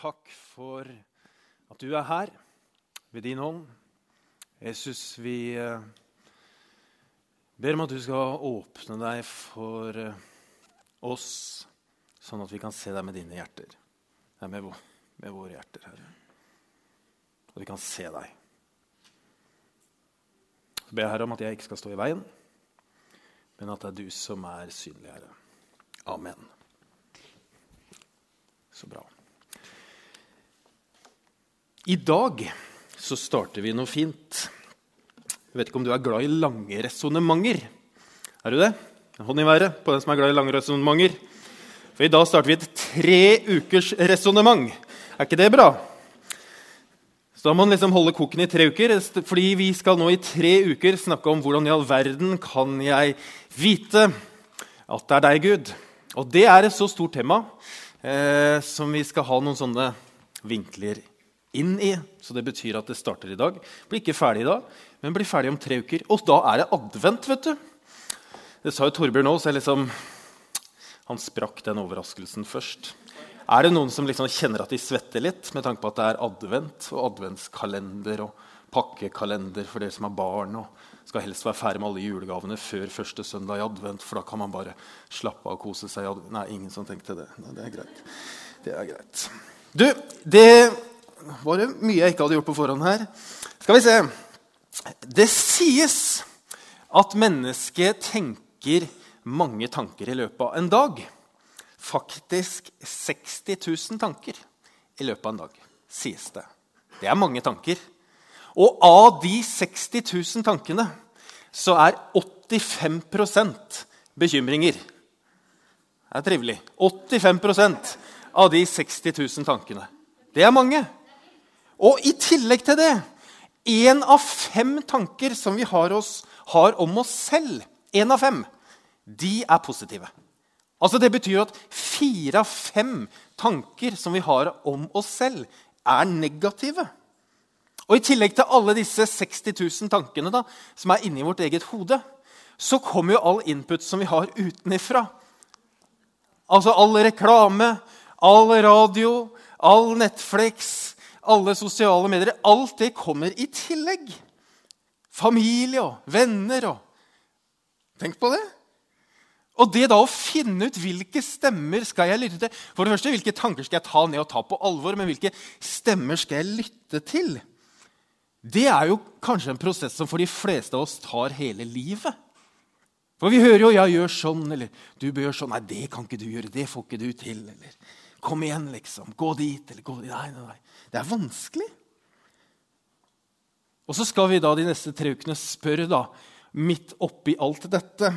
takk for at du er her ved din hånd. Jesus, vi eh, ber om at du skal åpne deg for eh, oss, sånn at vi kan se deg med dine hjerter. Nei, med, med våre hjerter, Herre. Og vi kan se deg. Så ber jeg Herre om at jeg ikke skal stå i veien, men at det er du som er synlig, Herre. Amen. Så bra. I dag så starter vi noe fint. Jeg vet ikke om du er glad i lange resonnementer. Er du det? Hånd i været på den som er glad i lange resonnementer. For i dag starter vi et tre ukers resonnement. Er ikke det bra? Så da må man liksom holde koken i tre uker, fordi vi skal nå i tre uker snakke om hvordan i all verden kan jeg vite at det er deg, Gud. Og det er et så stort tema eh, som vi skal ha noen sånne vinkler inn i. Så det betyr at det starter i dag. Blir ikke ferdig i dag, men blir ferdig om tre uker. Og da er det advent, vet du. Det sa jo Torbjørn òg, så jeg liksom Han sprakk den overraskelsen først. Er det noen som liksom kjenner at de svetter litt med tanke på at det er advent og adventskalender og pakkekalender for dere som har barn og skal helst være ferdig med alle julegavene før første søndag i advent, for da kan man bare slappe av og kose seg. Nei, ingen som tenkte det. Nei, det er greit. Det er greit. Du, det var det mye jeg ikke hadde gjort på forhånd her. Skal vi se Det sies at mennesket tenker mange tanker i løpet av en dag. Faktisk 60 000 tanker i løpet av en dag, sies det. Det er mange tanker. Og av de 60 000 tankene så er 85 bekymringer. Det er trivelig. 85% av de 60 000 tankene. Det er mange. Og i tillegg til det Én av fem tanker som vi har, oss, har om oss selv, en av fem, de er positive. Altså Det betyr at fire av fem tanker som vi har om oss selv, er negative. Og I tillegg til alle disse 60 000 tankene da, som er inni vårt eget hode, så kommer jo all input som vi har utenifra. Altså all reklame, all radio, all Netflix, alle sosiale medier. Alt det kommer i tillegg. Familie og venner og Tenk på det. Og det da å finne ut hvilke stemmer skal jeg lytte til For det første, Hvilke tanker skal jeg ta ned og ta på alvor? Men hvilke stemmer skal jeg lytte til? Det er jo kanskje en prosess som for de fleste av oss tar hele livet. For vi hører jo 'ja, gjør sånn', eller 'du bør gjøre sånn'. 'Nei, det kan ikke du gjøre. Det får ikke du til.' Eller 'kom igjen, liksom. Gå dit.' Eller 'gå dit'. Nei, nei, nei. Det er vanskelig. Og så skal vi da de neste tre ukene spørre, da, midt oppi alt dette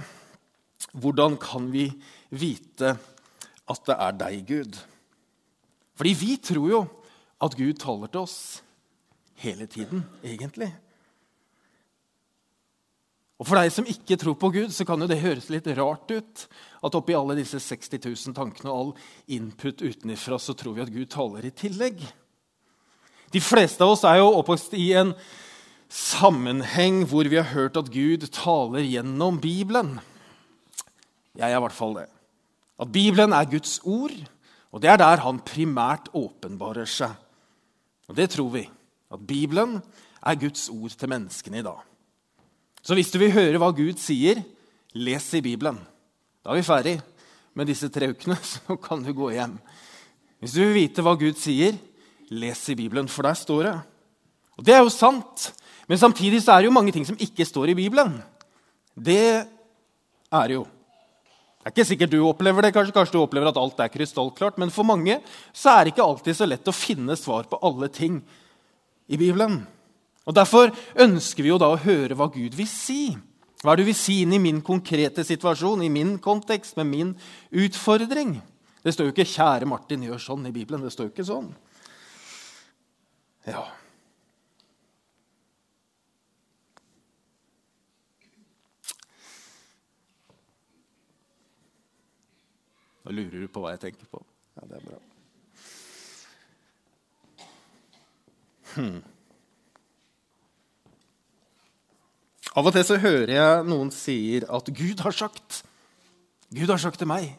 Hvordan kan vi vite at det er deg, Gud? Fordi vi tror jo at Gud taler til oss hele tiden, egentlig. Og For deg som ikke tror på Gud, så kan jo det høres litt rart ut. At oppi alle disse 60 000 tankene og all input utenifra, så tror vi at Gud taler i tillegg. De fleste av oss er jo oppvokst i en sammenheng hvor vi har hørt at Gud taler gjennom Bibelen. Jeg er i hvert fall det. At Bibelen er Guds ord, og det er der han primært åpenbarer seg. Og det tror vi. At Bibelen er Guds ord til menneskene i dag. Så hvis du vil høre hva Gud sier, les i Bibelen. Da er vi ferdig med disse tre ukene, så kan du gå hjem. Hvis du vil vite hva Gud sier, Les i Bibelen, for der står det. Og Det er jo sant, men samtidig så er det jo mange ting som ikke står i Bibelen. Det er det jo. Det er ikke sikkert du opplever det, kanskje, kanskje du opplever at alt er krystallklart, men for mange så er det ikke alltid så lett å finne svar på alle ting i Bibelen. Og Derfor ønsker vi jo da å høre hva Gud vil si. Hva er det du vil si inn i min konkrete situasjon, i min kontekst, med min utfordring? Det står jo ikke 'Kjære Martin, gjør sånn' i Bibelen. Det står jo ikke sånn. Ja. Nå lurer du på hva jeg tenker på. Ja, det er bra. Hmm. Av og til så hører jeg noen sier at Gud har sagt. Gud har sagt til meg.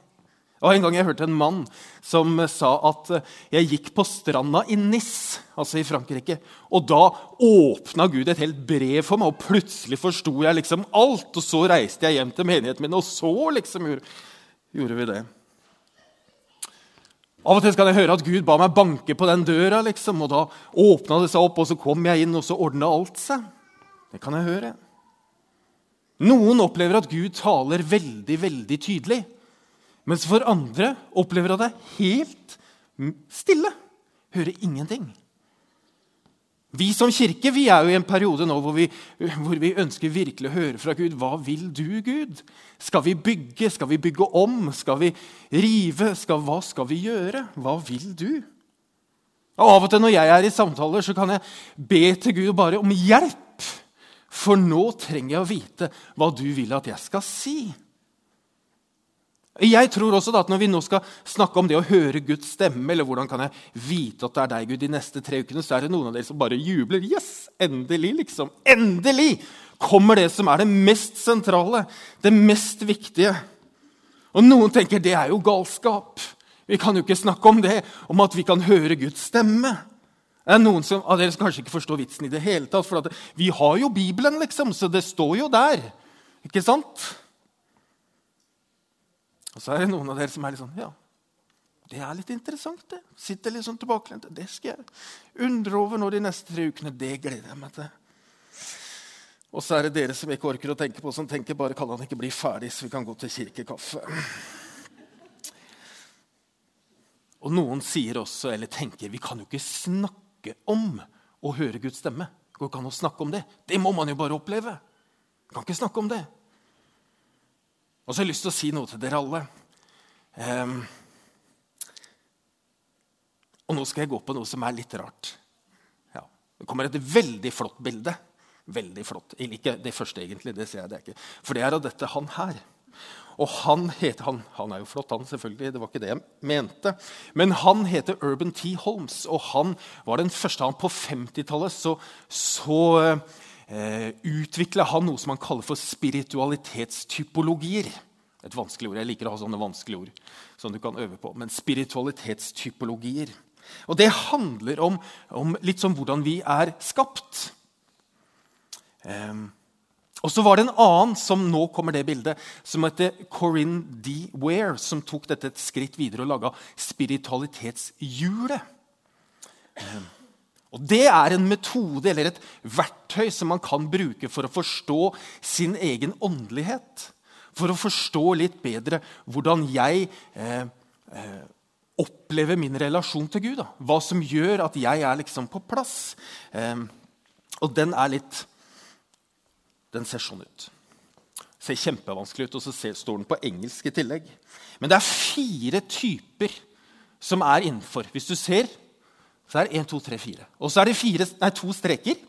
Og En gang jeg hørte en mann som sa at jeg gikk på stranda i Nis, altså i Frankrike, og da åpna Gud et helt brev for meg, og plutselig forsto jeg liksom alt. Og så reiste jeg hjem til menigheten min, og så liksom gjorde, gjorde vi det. Av og til kan jeg høre at Gud ba meg banke på den døra, liksom, og da åpna det seg opp, og så kom jeg inn, og så ordna alt seg. Det kan jeg høre. Noen opplever at Gud taler veldig, veldig tydelig. Mens for andre opplever at det er helt stille. Hører ingenting. Vi som kirke vi er jo i en periode nå hvor vi, hvor vi, ønsker virkelig å høre fra Gud. Hva vil du, Gud? Skal vi bygge? Skal vi bygge om? Skal vi rive? Skal, hva skal vi gjøre? Hva vil du? Og Av og til når jeg er i samtaler, så kan jeg be til Gud bare om hjelp. For nå trenger jeg å vite hva du vil at jeg skal si. Jeg tror også at Når vi nå skal snakke om det å høre Guds stemme, eller hvordan kan jeg vite at det er deg, Gud, de neste tre ukene, så er det noen av dere som bare jubler. Yes! Endelig, liksom. Endelig kommer det som er det mest sentrale, det mest viktige. Og noen tenker det er jo galskap. Vi kan jo ikke snakke om det, om at vi kan høre Guds stemme. Det er Noen som, av dere som kanskje ikke forstår vitsen i det hele tatt. For vi har jo Bibelen, liksom, så det står jo der. Ikke sant? Og så er det noen av dere som er litt sånn Ja, det er litt interessant, det. Sitter litt sånn tilbakelent. Det skal jeg undre over nå de neste tre ukene. Det gleder jeg meg til. Og så er det dere som ikke orker å tenke på, som tenker bare kan han ikke bli ferdig, så vi kan gå til kirkekaffe. Og noen sier også, eller tenker, vi kan jo ikke snakke om å høre Guds stemme. Det går ikke an å snakke om det. Det må man jo bare oppleve. Man kan ikke snakke om det. Og så har jeg lyst til å si noe til dere alle. Um, og nå skal jeg gå på noe som er litt rart. Ja, det kommer et veldig flott bilde. Veldig flott. Eller ikke det første, egentlig. det ser jeg det ikke. For det er av dette han her. Og han heter han, han er jo flott, han selvfølgelig. Det var ikke det jeg mente. Men han heter Urban T. Holmes, og han var den første han på 50-tallet så, så eh, utvikla han noe som han kaller for spiritualitetstypologier. Et vanskelig ord. Jeg liker å ha sånne vanskelige ord som du kan øve på. Men spiritualitetstypologier. Og det handler om, om litt sånn hvordan vi er skapt. Um, og så var det en annen som nå kommer det bildet, som heter Corinne D. Ware, som tok dette et skritt videre og laga spiritualitetshjulet. Og Det er en metode eller et verktøy som man kan bruke for å forstå sin egen åndelighet. For å forstå litt bedre hvordan jeg eh, eh, opplever min relasjon til Gud. Da. Hva som gjør at jeg er liksom på plass. Eh, og den er litt Den ser sånn ut. Ser kjempevanskelig ut, og så står den på engelsk i tillegg. Men det er fire typer som er innenfor. Hvis du ser så er det 1, 2, 3, 4. Og så er det fire, nei, to streker.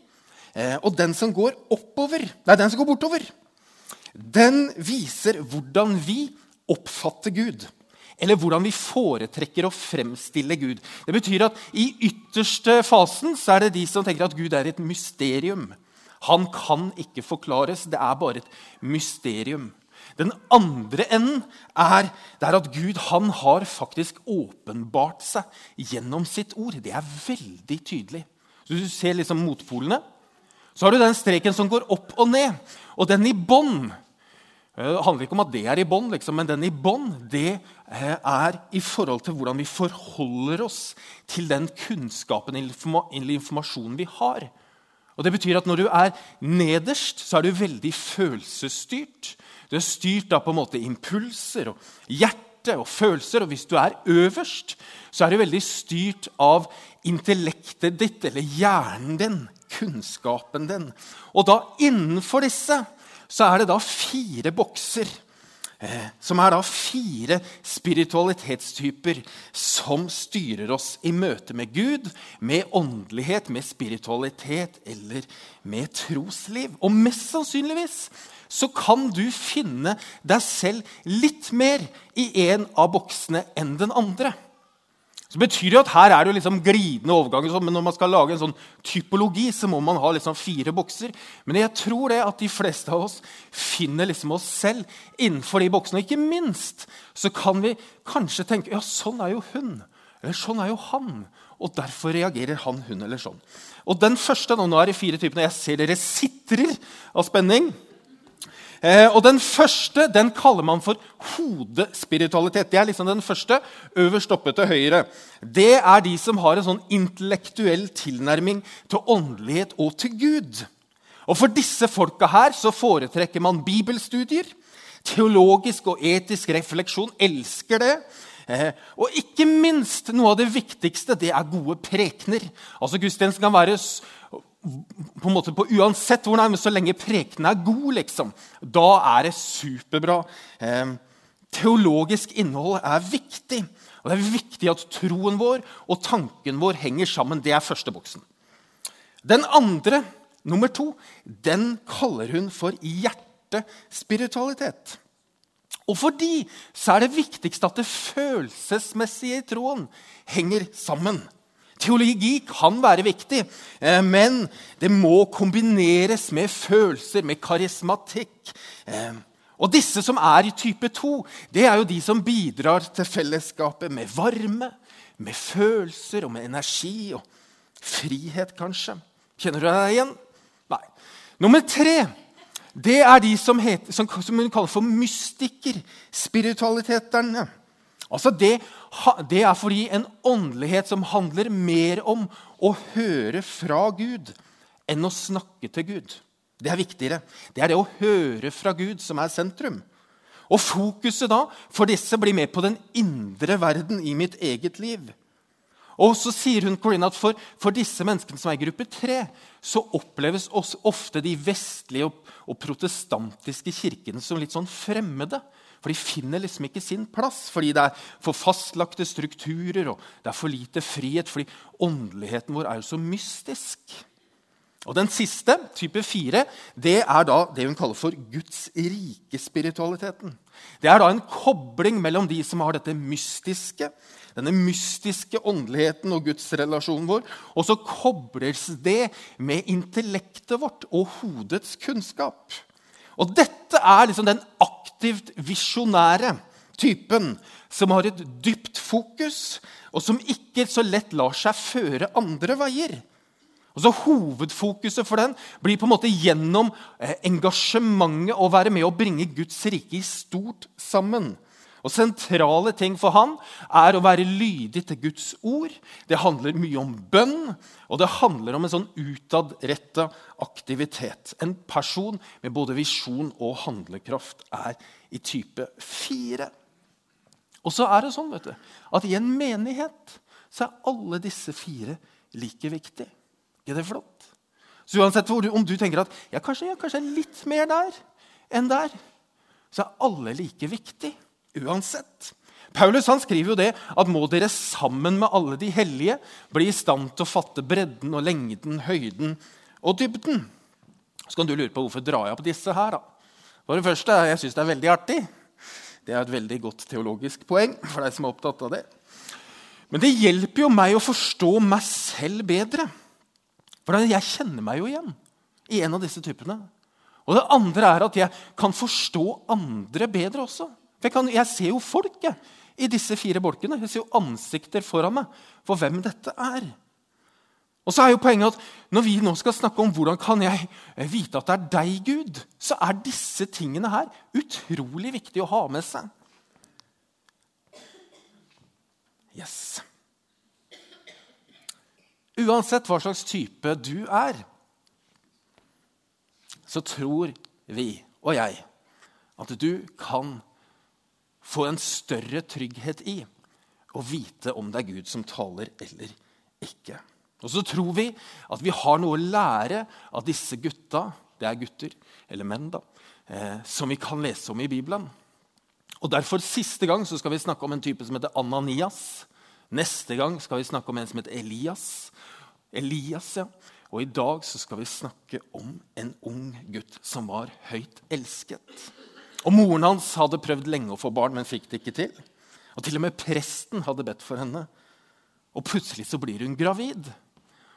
Eh, og den som går oppover, nei, den som går bortover, den viser hvordan vi oppfatter Gud. Eller hvordan vi foretrekker å fremstille Gud. Det betyr at I ytterste fasen så er det de som tenker at Gud er et mysterium. Han kan ikke forklares. Det er bare et mysterium. Den andre enden er, er at Gud han har faktisk åpenbart seg gjennom sitt ord. Det er veldig tydelig. Så Hvis du ser liksom motpolene, så har du den streken som går opp og ned. Og den i bånn eh, det handler ikke om at det er i bånn, liksom, men den i bånn eh, er i forhold til hvordan vi forholder oss til den kunnskapen eller informasjonen vi har. Og det betyr at Når du er nederst, så er du veldig følelsesstyrt. Du er styrt av på en måte impulser og hjerte og følelser. Og hvis du er øverst, så er du veldig styrt av intellektet ditt eller hjernen din, kunnskapen din. Og da innenfor disse så er det da fire bokser. Eh, som er da fire spiritualitetstyper som styrer oss i møte med Gud, med åndelighet, med spiritualitet eller med trosliv. Og mest sannsynligvis så kan du finne deg selv litt mer i en av boksene enn den andre. Så betyr det at Her er det liksom glidende overganger, men når man skal lage en sånn typologi, så må man ha liksom fire bokser. Men jeg tror det at de fleste av oss finner liksom oss selv innenfor de boksene. Ikke minst så kan vi kanskje tenke ja, sånn er jo hun. Eller sånn er jo han. Og derfor reagerer han, hun eller sånn. Og den første, Nå er det fire typene. Jeg ser dere sitrer av spenning. Eh, og Den første den kaller man for hodespiritualitet. Det er liksom den første, øverst oppe til høyre. Det er de som har en sånn intellektuell tilnærming til åndelighet og til Gud. Og For disse folka her så foretrekker man bibelstudier. Teologisk og etisk refleksjon. Elsker det. Eh, og ikke minst, noe av det viktigste, det er gode prekener. Altså Gudstjenesten kan være på en måte på uansett hvor nærmest så lenge prekenen er god, liksom, da er det superbra. Eh, teologisk innhold er viktig. Og det er viktig at troen vår og tanken vår henger sammen. Det er første boksen. Den andre, nummer to, den kaller hun for hjertespiritualitet. Og fordi så er det viktigste at det følelsesmessige i troen henger sammen. Teologi kan være viktig, eh, men det må kombineres med følelser, med karismatikk. Eh, og disse som er i type 2, det er jo de som bidrar til fellesskapet med varme, med følelser og med energi og frihet, kanskje. Kjenner du deg igjen? Nei. Nummer tre det er de som, heter, som, hun kaller for mystiker. Spiritualiteterne. Altså det, det, er fordi en åndelighet som handler mer om å høre fra Gud enn å snakke til Gud. Det er viktigere. Det er det å høre fra Gud som er sentrum. Og fokuset da for disse blir med på den indre verden i mitt eget liv. Og så sier hun Corinne, at for, for, disse menneskene som er i gruppe tre, så oppleves ofte de vestlige og, og protestantiske kirkene som litt sånn fremmede. For de finner liksom ikke sin plass, fordi det er for fastlagte strukturer og det er for lite frihet. Fordi åndeligheten vår er jo så mystisk. Og Den siste, type fire, det er da det hun kaller for Guds rike spiritualiteten. Det er da en kobling mellom de som har dette mystiske, denne mystiske åndeligheten og gudsrelasjonen vår, og så kobles det med intellektet vårt og hodets kunnskap. Og dette er liksom den aktivt visjonære typen som har et dypt fokus, og som ikke så lett lar seg føre andre veier. Og så Hovedfokuset for den blir på en måte gjennom eh, engasjementet å være med å bringe Guds rike i stort sammen. Og Sentrale ting for han er å være lydig til Guds ord. Det handler mye om bønn, og det handler om en sånn utadretta aktivitet. En person med både visjon og handlekraft er i type fire. Og så er det sånn vet du, at i en menighet så er alle disse fire like viktige. Er det flott? Så uansett om du tenker at ja, kanskje, ja, kanskje litt mer der enn der, så er alle like viktige uansett. Paulus han skriver jo det at må dere sammen med alle de hellige bli i stand til å fatte bredden og lengden, høyden og dybden. Så kan du lure på hvorfor drar jeg på disse her. da? For det første, Jeg syns det er veldig artig. Det er et veldig godt teologisk poeng for deg som er opptatt av det. Men det hjelper jo meg å forstå meg selv bedre. For jeg kjenner meg jo igjen i en av disse typene. Og det andre er at jeg kan forstå andre bedre også. Jeg, kan, jeg ser jo folket i disse fire bolkene. Jeg ser jo ansikter foran meg for hvem dette er. Og så er jo poenget at Når vi nå skal snakke om hvordan kan jeg vite at det er deg, Gud, så er disse tingene her utrolig viktig å ha med seg. Yes. Uansett hva slags type du er, så tror vi og jeg at du kan få en større trygghet i å vite om det er Gud som taler eller ikke. Og så tror vi at vi har noe å lære av disse gutta, det er gutter eller menn, da, eh, som vi kan lese om i Bibelen. Og Derfor siste gang så skal vi snakke om en type som heter Ananias. Neste gang skal vi snakke om en som heter Elias. Elias, ja. Og i dag så skal vi snakke om en ung gutt som var høyt elsket. Og Moren hans hadde prøvd lenge å få barn, men fikk det ikke til. Og Til og med presten hadde bedt for henne. Og plutselig så blir hun gravid.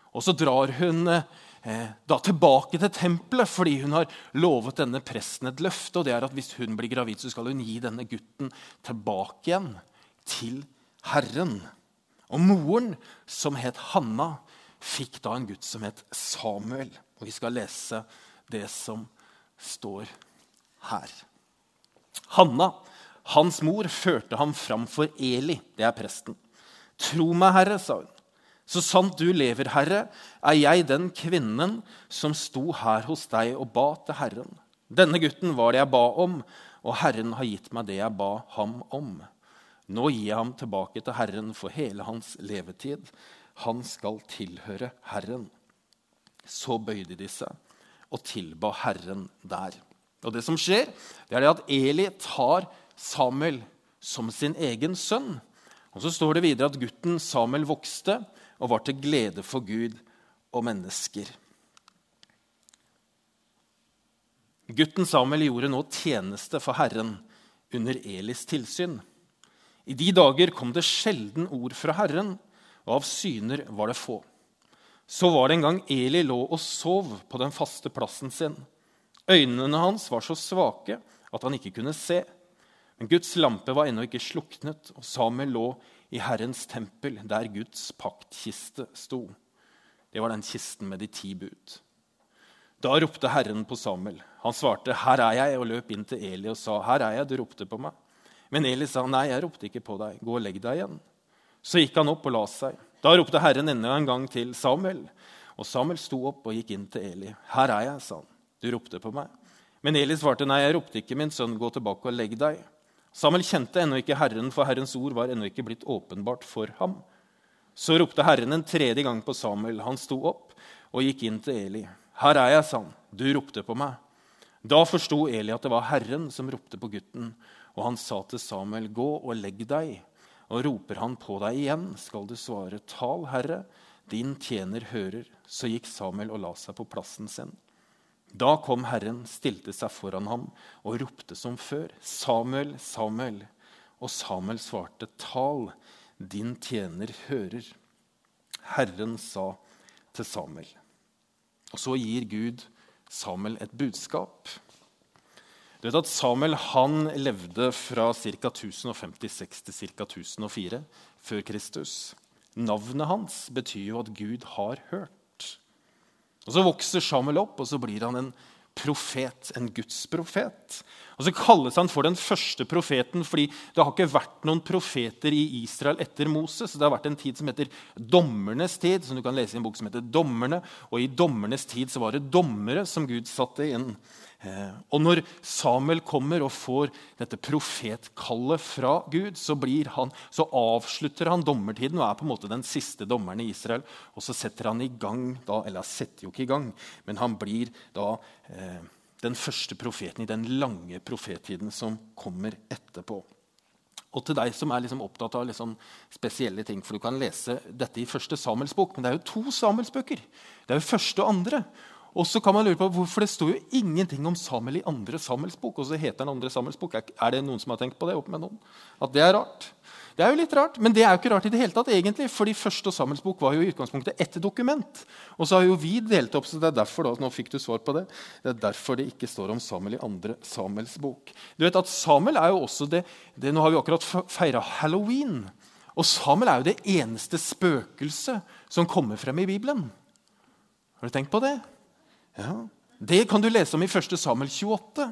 Og så drar hun eh, da tilbake til tempelet fordi hun har lovet denne presten et løfte. og det er at Hvis hun blir gravid, så skal hun gi denne gutten tilbake igjen til Herren. Og moren, som het Hanna, fikk da en gutt som het Samuel. Og vi skal lese det som står her. Hanna, hans mor, førte ham fram for Eli, det er presten. Tro meg, Herre, sa hun. Så sant du lever, Herre, er jeg den kvinnen som sto her hos deg og ba til Herren. Denne gutten var det jeg ba om, og Herren har gitt meg det jeg ba ham om. Nå gir jeg ham tilbake til Herren for hele hans levetid. Han skal tilhøre Herren. Så bøyde de seg og tilba Herren der. Og det som skjer, det er det at Eli tar Samuel som sin egen sønn. Og Så står det videre at gutten Samuel vokste og var til glede for Gud og mennesker. Gutten Samuel gjorde nå tjeneste for Herren under Elis tilsyn. I de dager kom det sjelden ord fra Herren, og av syner var det få. Så var det en gang Eli lå og sov på den faste plassen sin. Øynene hans var så svake at han ikke kunne se. Men Guds lampe var ennå ikke sluknet, og Samuel lå i Herrens tempel, der Guds paktkiste sto. Det var den kisten med de ti bud. Da ropte Herren på Samuel. Han svarte, 'Her er jeg', og løp inn til Eli og sa, 'Her er jeg, du ropte på meg'. Men Eli sa, 'Nei, jeg ropte ikke på deg. Gå og legg deg igjen.' Så gikk han opp og la seg. Da ropte Herren enda en gang til Samuel. Og Samuel sto opp og gikk inn til Eli. 'Her er jeg', sa han. 'Du ropte på meg.' Men Eli svarte, 'Nei, jeg ropte ikke, min sønn. Gå tilbake og legg deg.' Samuel kjente ennå ikke Herren, for Herrens ord var ennå ikke blitt åpenbart for ham. Så ropte Herren en tredje gang på Samuel. Han sto opp og gikk inn til Eli. 'Her er jeg', sa han. 'Du ropte på meg.' Da forsto Eli at det var Herren som ropte på gutten, og han sa til Samuel, 'Gå og legg deg.' Og roper han på deg igjen, skal du svare, 'Tal, Herre, din tjener hører.' Så gikk Samuel og la seg på plassen sin. Da kom Herren, stilte seg foran ham og ropte som før, 'Samuel, Samuel.' Og Samuel svarte, 'Tal, din tjener hører.' Herren sa til Samuel. Og så gir Gud Samuel et budskap. Du vet at Samuel han levde fra ca. 1056 til ca. 1004 før Kristus. Navnet hans betyr jo at Gud har hørt. Og Så vokser Samuel opp, og så blir han en profet, en gudsprofet. Og Så kalles han for den første profeten fordi det har ikke vært noen profeter i Israel etter Moses. Det har vært en tid som heter dommernes tid, som du kan lese i en bok som heter Dommerne. Og i dommernes tid så var det dommere som Gud satte inn. Eh, og når Samuel kommer og får dette profetkallet fra Gud, så, han, så, avslutter han dommertiden og er på en måte den siste dommeren i Israel. Og så setter han i gang da, Eller han setter jo ikke i gang, men han blir da eh, den første profeten i den lange profettiden som kommer etterpå. Og til deg som er liksom opptatt av liksom spesielle ting, for Du kan lese dette i første Samuels bok, men det er jo to Samuels bøker. Det er jo første og andre. Og så kan man lure på hvorfor det står jo ingenting om Samuel i andre Samuels bok. Og så heter den andre Samuels bok. Er det noen som har tenkt på det? opp med noen? At det er rart? Det er jo litt rart, men det er jo ikke rart i det hele tatt. egentlig, fordi første Samuels bok var jo i utgangspunktet ett dokument. Og så har jo vi delt opp, så det er derfor da, nå fikk du svar på det, det er derfor det ikke står om Samuel i andre Samuels bok. Du vet at Samuel er jo også det, det Nå har vi akkurat feira halloween. Og Samuel er jo det eneste spøkelset som kommer frem i Bibelen. Har du tenkt på det? Ja, Det kan du lese om i 1. Samuel 28.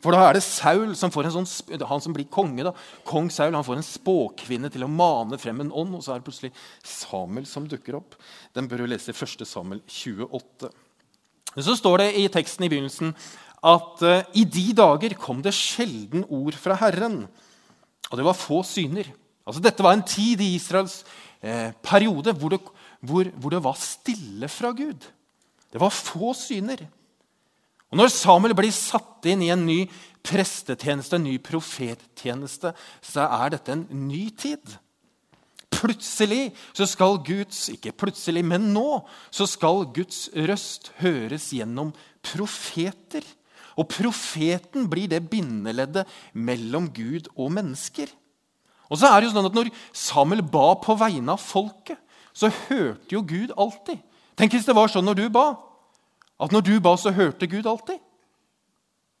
For da er det Saul som får en sånn, han som blir konge. da, Kong Saul han får en spåkvinne til å mane frem en ånd. Og så er det plutselig Samuel som dukker opp. Den bør du lese i 1. Samuel 28. Så står det i teksten i begynnelsen at uh, i de dager kom det sjelden ord fra Herren. Og det var få syner. Altså Dette var en tid i Israels eh, periode hvor det, hvor, hvor det var stille fra Gud. Det var få syner. Og Når Samuel blir satt inn i en ny prestetjeneste, en ny profettjeneste, så er dette en ny tid. Plutselig så skal Guds Ikke plutselig, men nå så skal Guds røst høres gjennom profeter. Og profeten blir det bindeleddet mellom Gud og mennesker. Og så er det jo sånn at Når Samuel ba på vegne av folket, så hørte jo Gud alltid. Tenk hvis det var sånn når du ba. At når du ba, så hørte Gud alltid.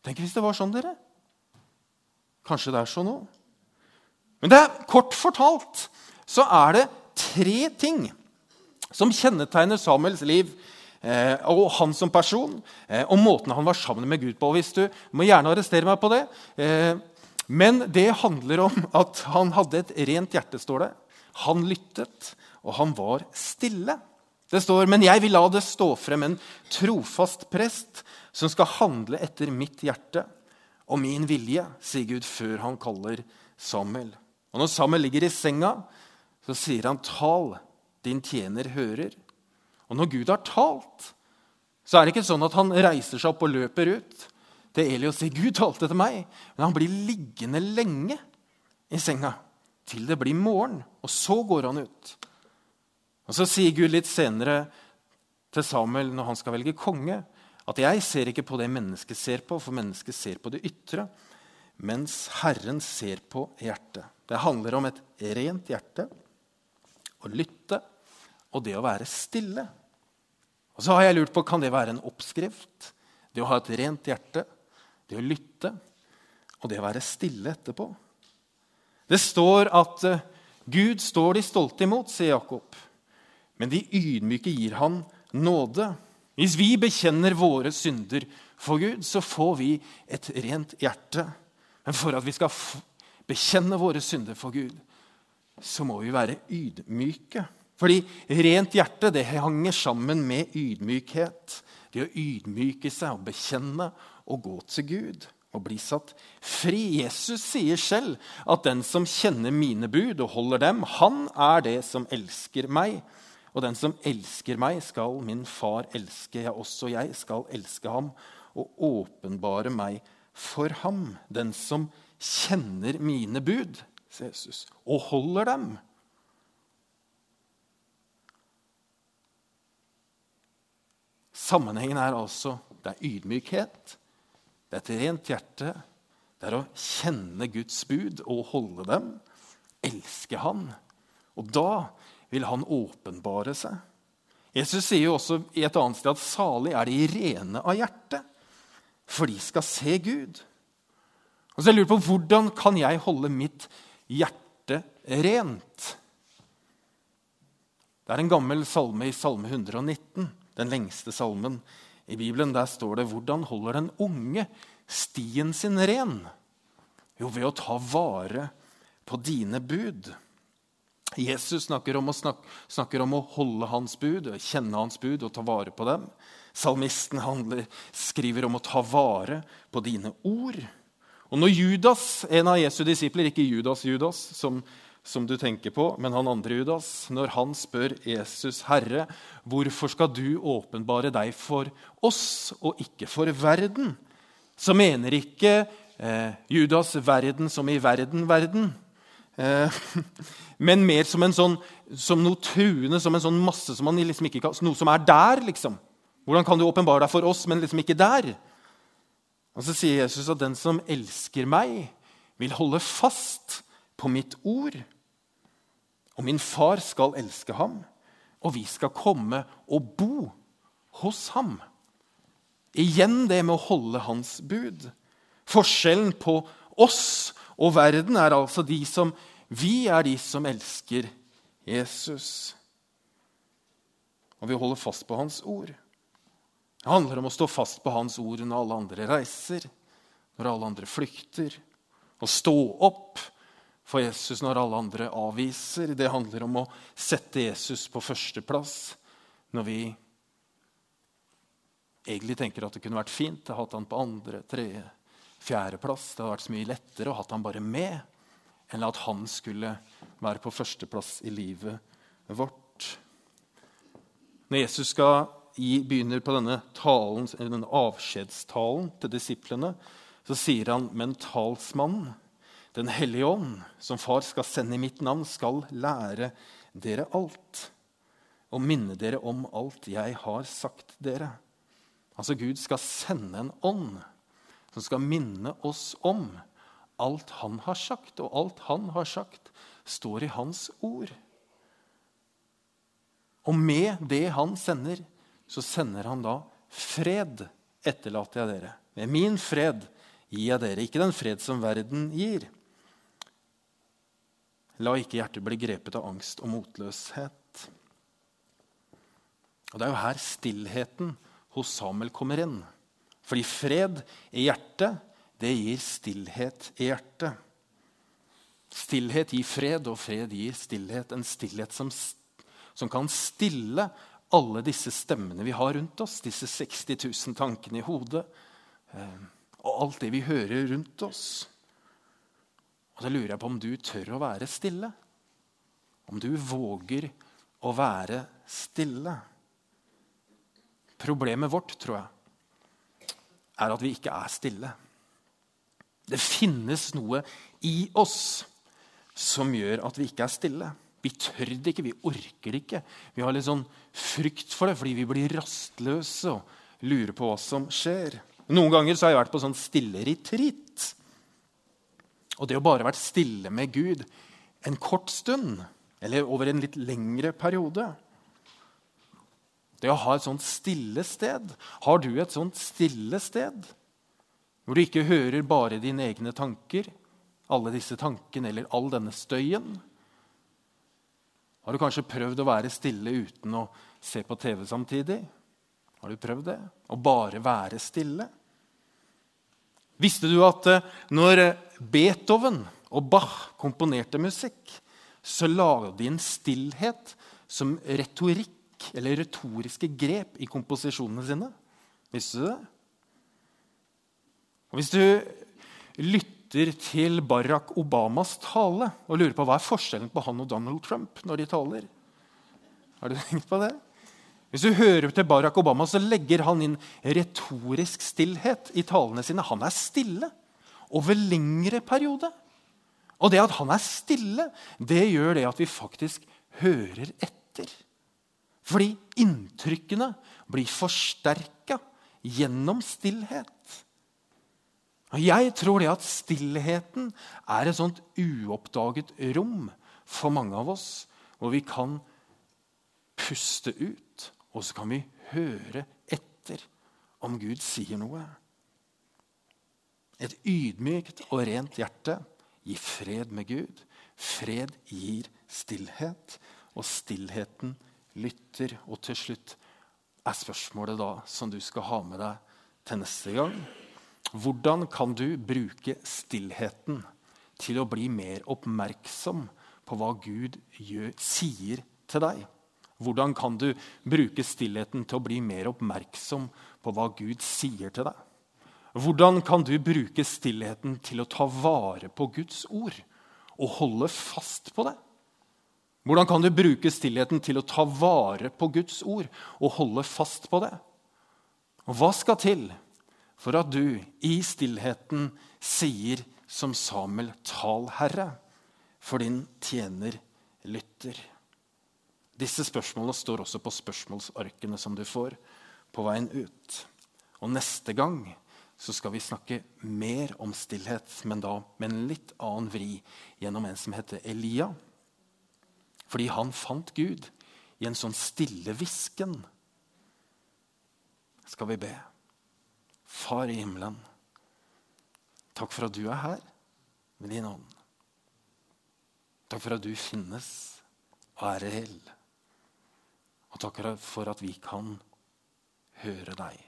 Tenk hvis det var sånn, dere. Kanskje det er sånn òg. Men det er, kort fortalt så er det tre ting som kjennetegner Samuels liv eh, og han som person, eh, og måten han var sammen med Gud på. Hvis du må gjerne arrestere meg på det. Eh, men det handler om at han hadde et rent hjerte, står det. Han lyttet, og han var stille. Det står, Men jeg vil la det stå frem en trofast prest som skal handle etter mitt hjerte og min vilje, sier Gud før han kaller Samuel. Og Når Samuel ligger i senga, så sier han, 'Tal, din tjener hører'. Og når Gud har talt, så er det ikke sånn at han reiser seg opp og løper ut til Eli og sier, 'Gud talte til meg', men han blir liggende lenge i senga til det blir morgen, og så går han ut. Og Så sier Gud litt senere til Samuel når han skal velge konge, at 'jeg ser ikke på det mennesket ser på, for mennesket ser på det ytre', mens Herren ser på hjertet. Det handler om et rent hjerte, å lytte og det å være stille. Og så har jeg lurt på, Kan det være en oppskrift? Det å ha et rent hjerte, det å lytte og det å være stille etterpå. Det står at eh, Gud står de stolte imot, sier Jakob. Men de ydmyke gir han nåde. Hvis vi bekjenner våre synder for Gud, så får vi et rent hjerte. Men for at vi skal bekjenne våre synder for Gud, så må vi være ydmyke. Fordi rent hjerte det henger sammen med ydmykhet. Det å ydmyke seg og bekjenne og gå til Gud og bli satt fri. Jesus sier selv at den som kjenner mine bud og holder dem, han er det som elsker meg. Og den som elsker meg, skal min far elske. Ja, også jeg skal elske ham og åpenbare meg for ham. Den som kjenner mine bud, sier Jesus, og holder dem. Sammenhengen er altså det er ydmykhet, det er et rent hjerte. Det er å kjenne Guds bud og holde dem, elske Han. Og da vil Han åpenbare seg. Jesus sier jo også i et annet sted at salig er de rene av hjerte, for de skal se Gud. Og så jeg lurer på, Hvordan kan jeg holde mitt hjerte rent? Det er en gammel salme i Salme 119, den lengste salmen i Bibelen der står det hvordan holder den unge stien sin ren? Jo, ved å ta vare på dine bud. Jesus snakker om, snakke, snakker om, å holde hans bud, kjenne hans bud og ta vare på dem. Salmisten handler, skriver om å ta vare på dine ord. Og når Judas, en av Jesu disipler, ikke Judas Judas, som som du tenker på, men han andre Judas, når han spør Jesus, 'Herre, hvorfor skal du åpenbare deg for oss og ikke for verden?' Så mener ikke eh, Judas verden som i verden-verden, men mer som, sånn, som noe truende, som en sånn masse som man liksom ikke kan, noe som er der. liksom. Hvordan kan du åpenbare deg for oss, men liksom ikke der? Og Så sier Jesus at den som elsker meg, vil holde fast på mitt ord. Og min far skal elske ham, og vi skal komme og bo hos ham. Igjen det med å holde hans bud. Forskjellen på oss og verden er altså de som Vi er de som elsker Jesus. Og vi holder fast på hans ord. Det handler om å stå fast på hans ord når alle andre reiser, når alle andre flykter. Å stå opp for Jesus når alle andre avviser. Det handler om å sette Jesus på førsteplass når vi egentlig tenker at det kunne vært fint å ha han på andre, tredje, fjerdeplass. Det hadde vært så mye lettere å ha han bare med enn at han skulle være på førsteplass i livet vårt. Når Jesus skal gi, begynner på denne, talen, denne avskjedstalen til disiplene, så sier han men talsmannen den hellige ånd, som far skal sende i mitt navn, skal lære dere alt og minne dere om alt jeg har sagt dere. Altså Gud skal sende en ånd som skal minne oss om alt han har sagt. Og alt han har sagt, står i hans ord. Og med det han sender, så sender han da fred, etterlater jeg dere. Med min fred gir jeg dere, ikke den fred som verden gir. La ikke hjertet bli grepet av angst og motløshet. Og Det er jo her stillheten hos Samuel kommer inn. Fordi fred i hjertet, det gir stillhet i hjertet. Stillhet gir fred, og fred gir stillhet. En stillhet som, som kan stille alle disse stemmene vi har rundt oss, disse 60 000 tankene i hodet, eh, og alt det vi hører rundt oss. Og Da lurer jeg på om du tør å være stille. Om du våger å være stille. Problemet vårt, tror jeg, er at vi ikke er stille. Det finnes noe i oss som gjør at vi ikke er stille. Vi tør det ikke, vi orker det ikke. Vi har litt sånn frykt for det fordi vi blir rastløse og lurer på hva som skjer. Noen ganger har jeg vært på sånn stille-retreat. Og det å bare være stille med Gud en kort stund, eller over en litt lengre periode Det å ha et sånt stille sted Har du et sånt stille sted? Hvor du ikke hører bare dine egne tanker, alle disse tankene eller all denne støyen? Har du kanskje prøvd å være stille uten å se på TV samtidig? Har du prøvd det? Å bare være stille? Visste du at eh, når Beethoven og Bach komponerte musikk, så laget de en stillhet som retorikk eller retoriske grep i komposisjonene sine? Visste du det? Og Hvis du lytter til Barack Obamas tale og lurer på hva er forskjellen på han og Donald Trump når de taler Har du tenkt på det? Hvis du hører til Barack Obama, så legger han inn retorisk stillhet i talene sine. Han er stille over lengre periode. Og det at han er stille, det gjør det at vi faktisk hører etter. Fordi inntrykkene blir forsterka gjennom stillhet. Og Jeg tror det at stillheten er et sånt uoppdaget rom for mange av oss, hvor vi kan puste ut, og så kan vi høre etter om Gud sier noe. Et ydmykt og rent hjerte gir fred med Gud. Fred gir stillhet, og stillheten lytter. Og til slutt er spørsmålet da som du skal ha med deg til neste gang hvordan kan du bruke stillheten til å bli mer oppmerksom på hva Gud gjør, sier til deg? Hvordan kan du bruke stillheten til å bli mer oppmerksom på hva Gud sier til deg? Hvordan kan du bruke stillheten til å ta vare på Guds ord og holde fast på det? Hvordan kan du bruke stillheten til å ta vare på Guds ord og holde fast på det? Og hva skal til for at du i stillheten sier som Samuel, tal, Herre, for din tjener lytter. Disse spørsmålene står også på spørsmålsarkene som du får på veien ut. Og neste gang så skal vi snakke mer om stillhet, men da med en litt annen vri gjennom en som heter Elia. Fordi han fant Gud i en sånn stille hvisken. Skal vi be. Far i himmelen, takk for at du er her med din ånd. Takk for at du finnes og er reell. Og takk for at vi kan høre deg.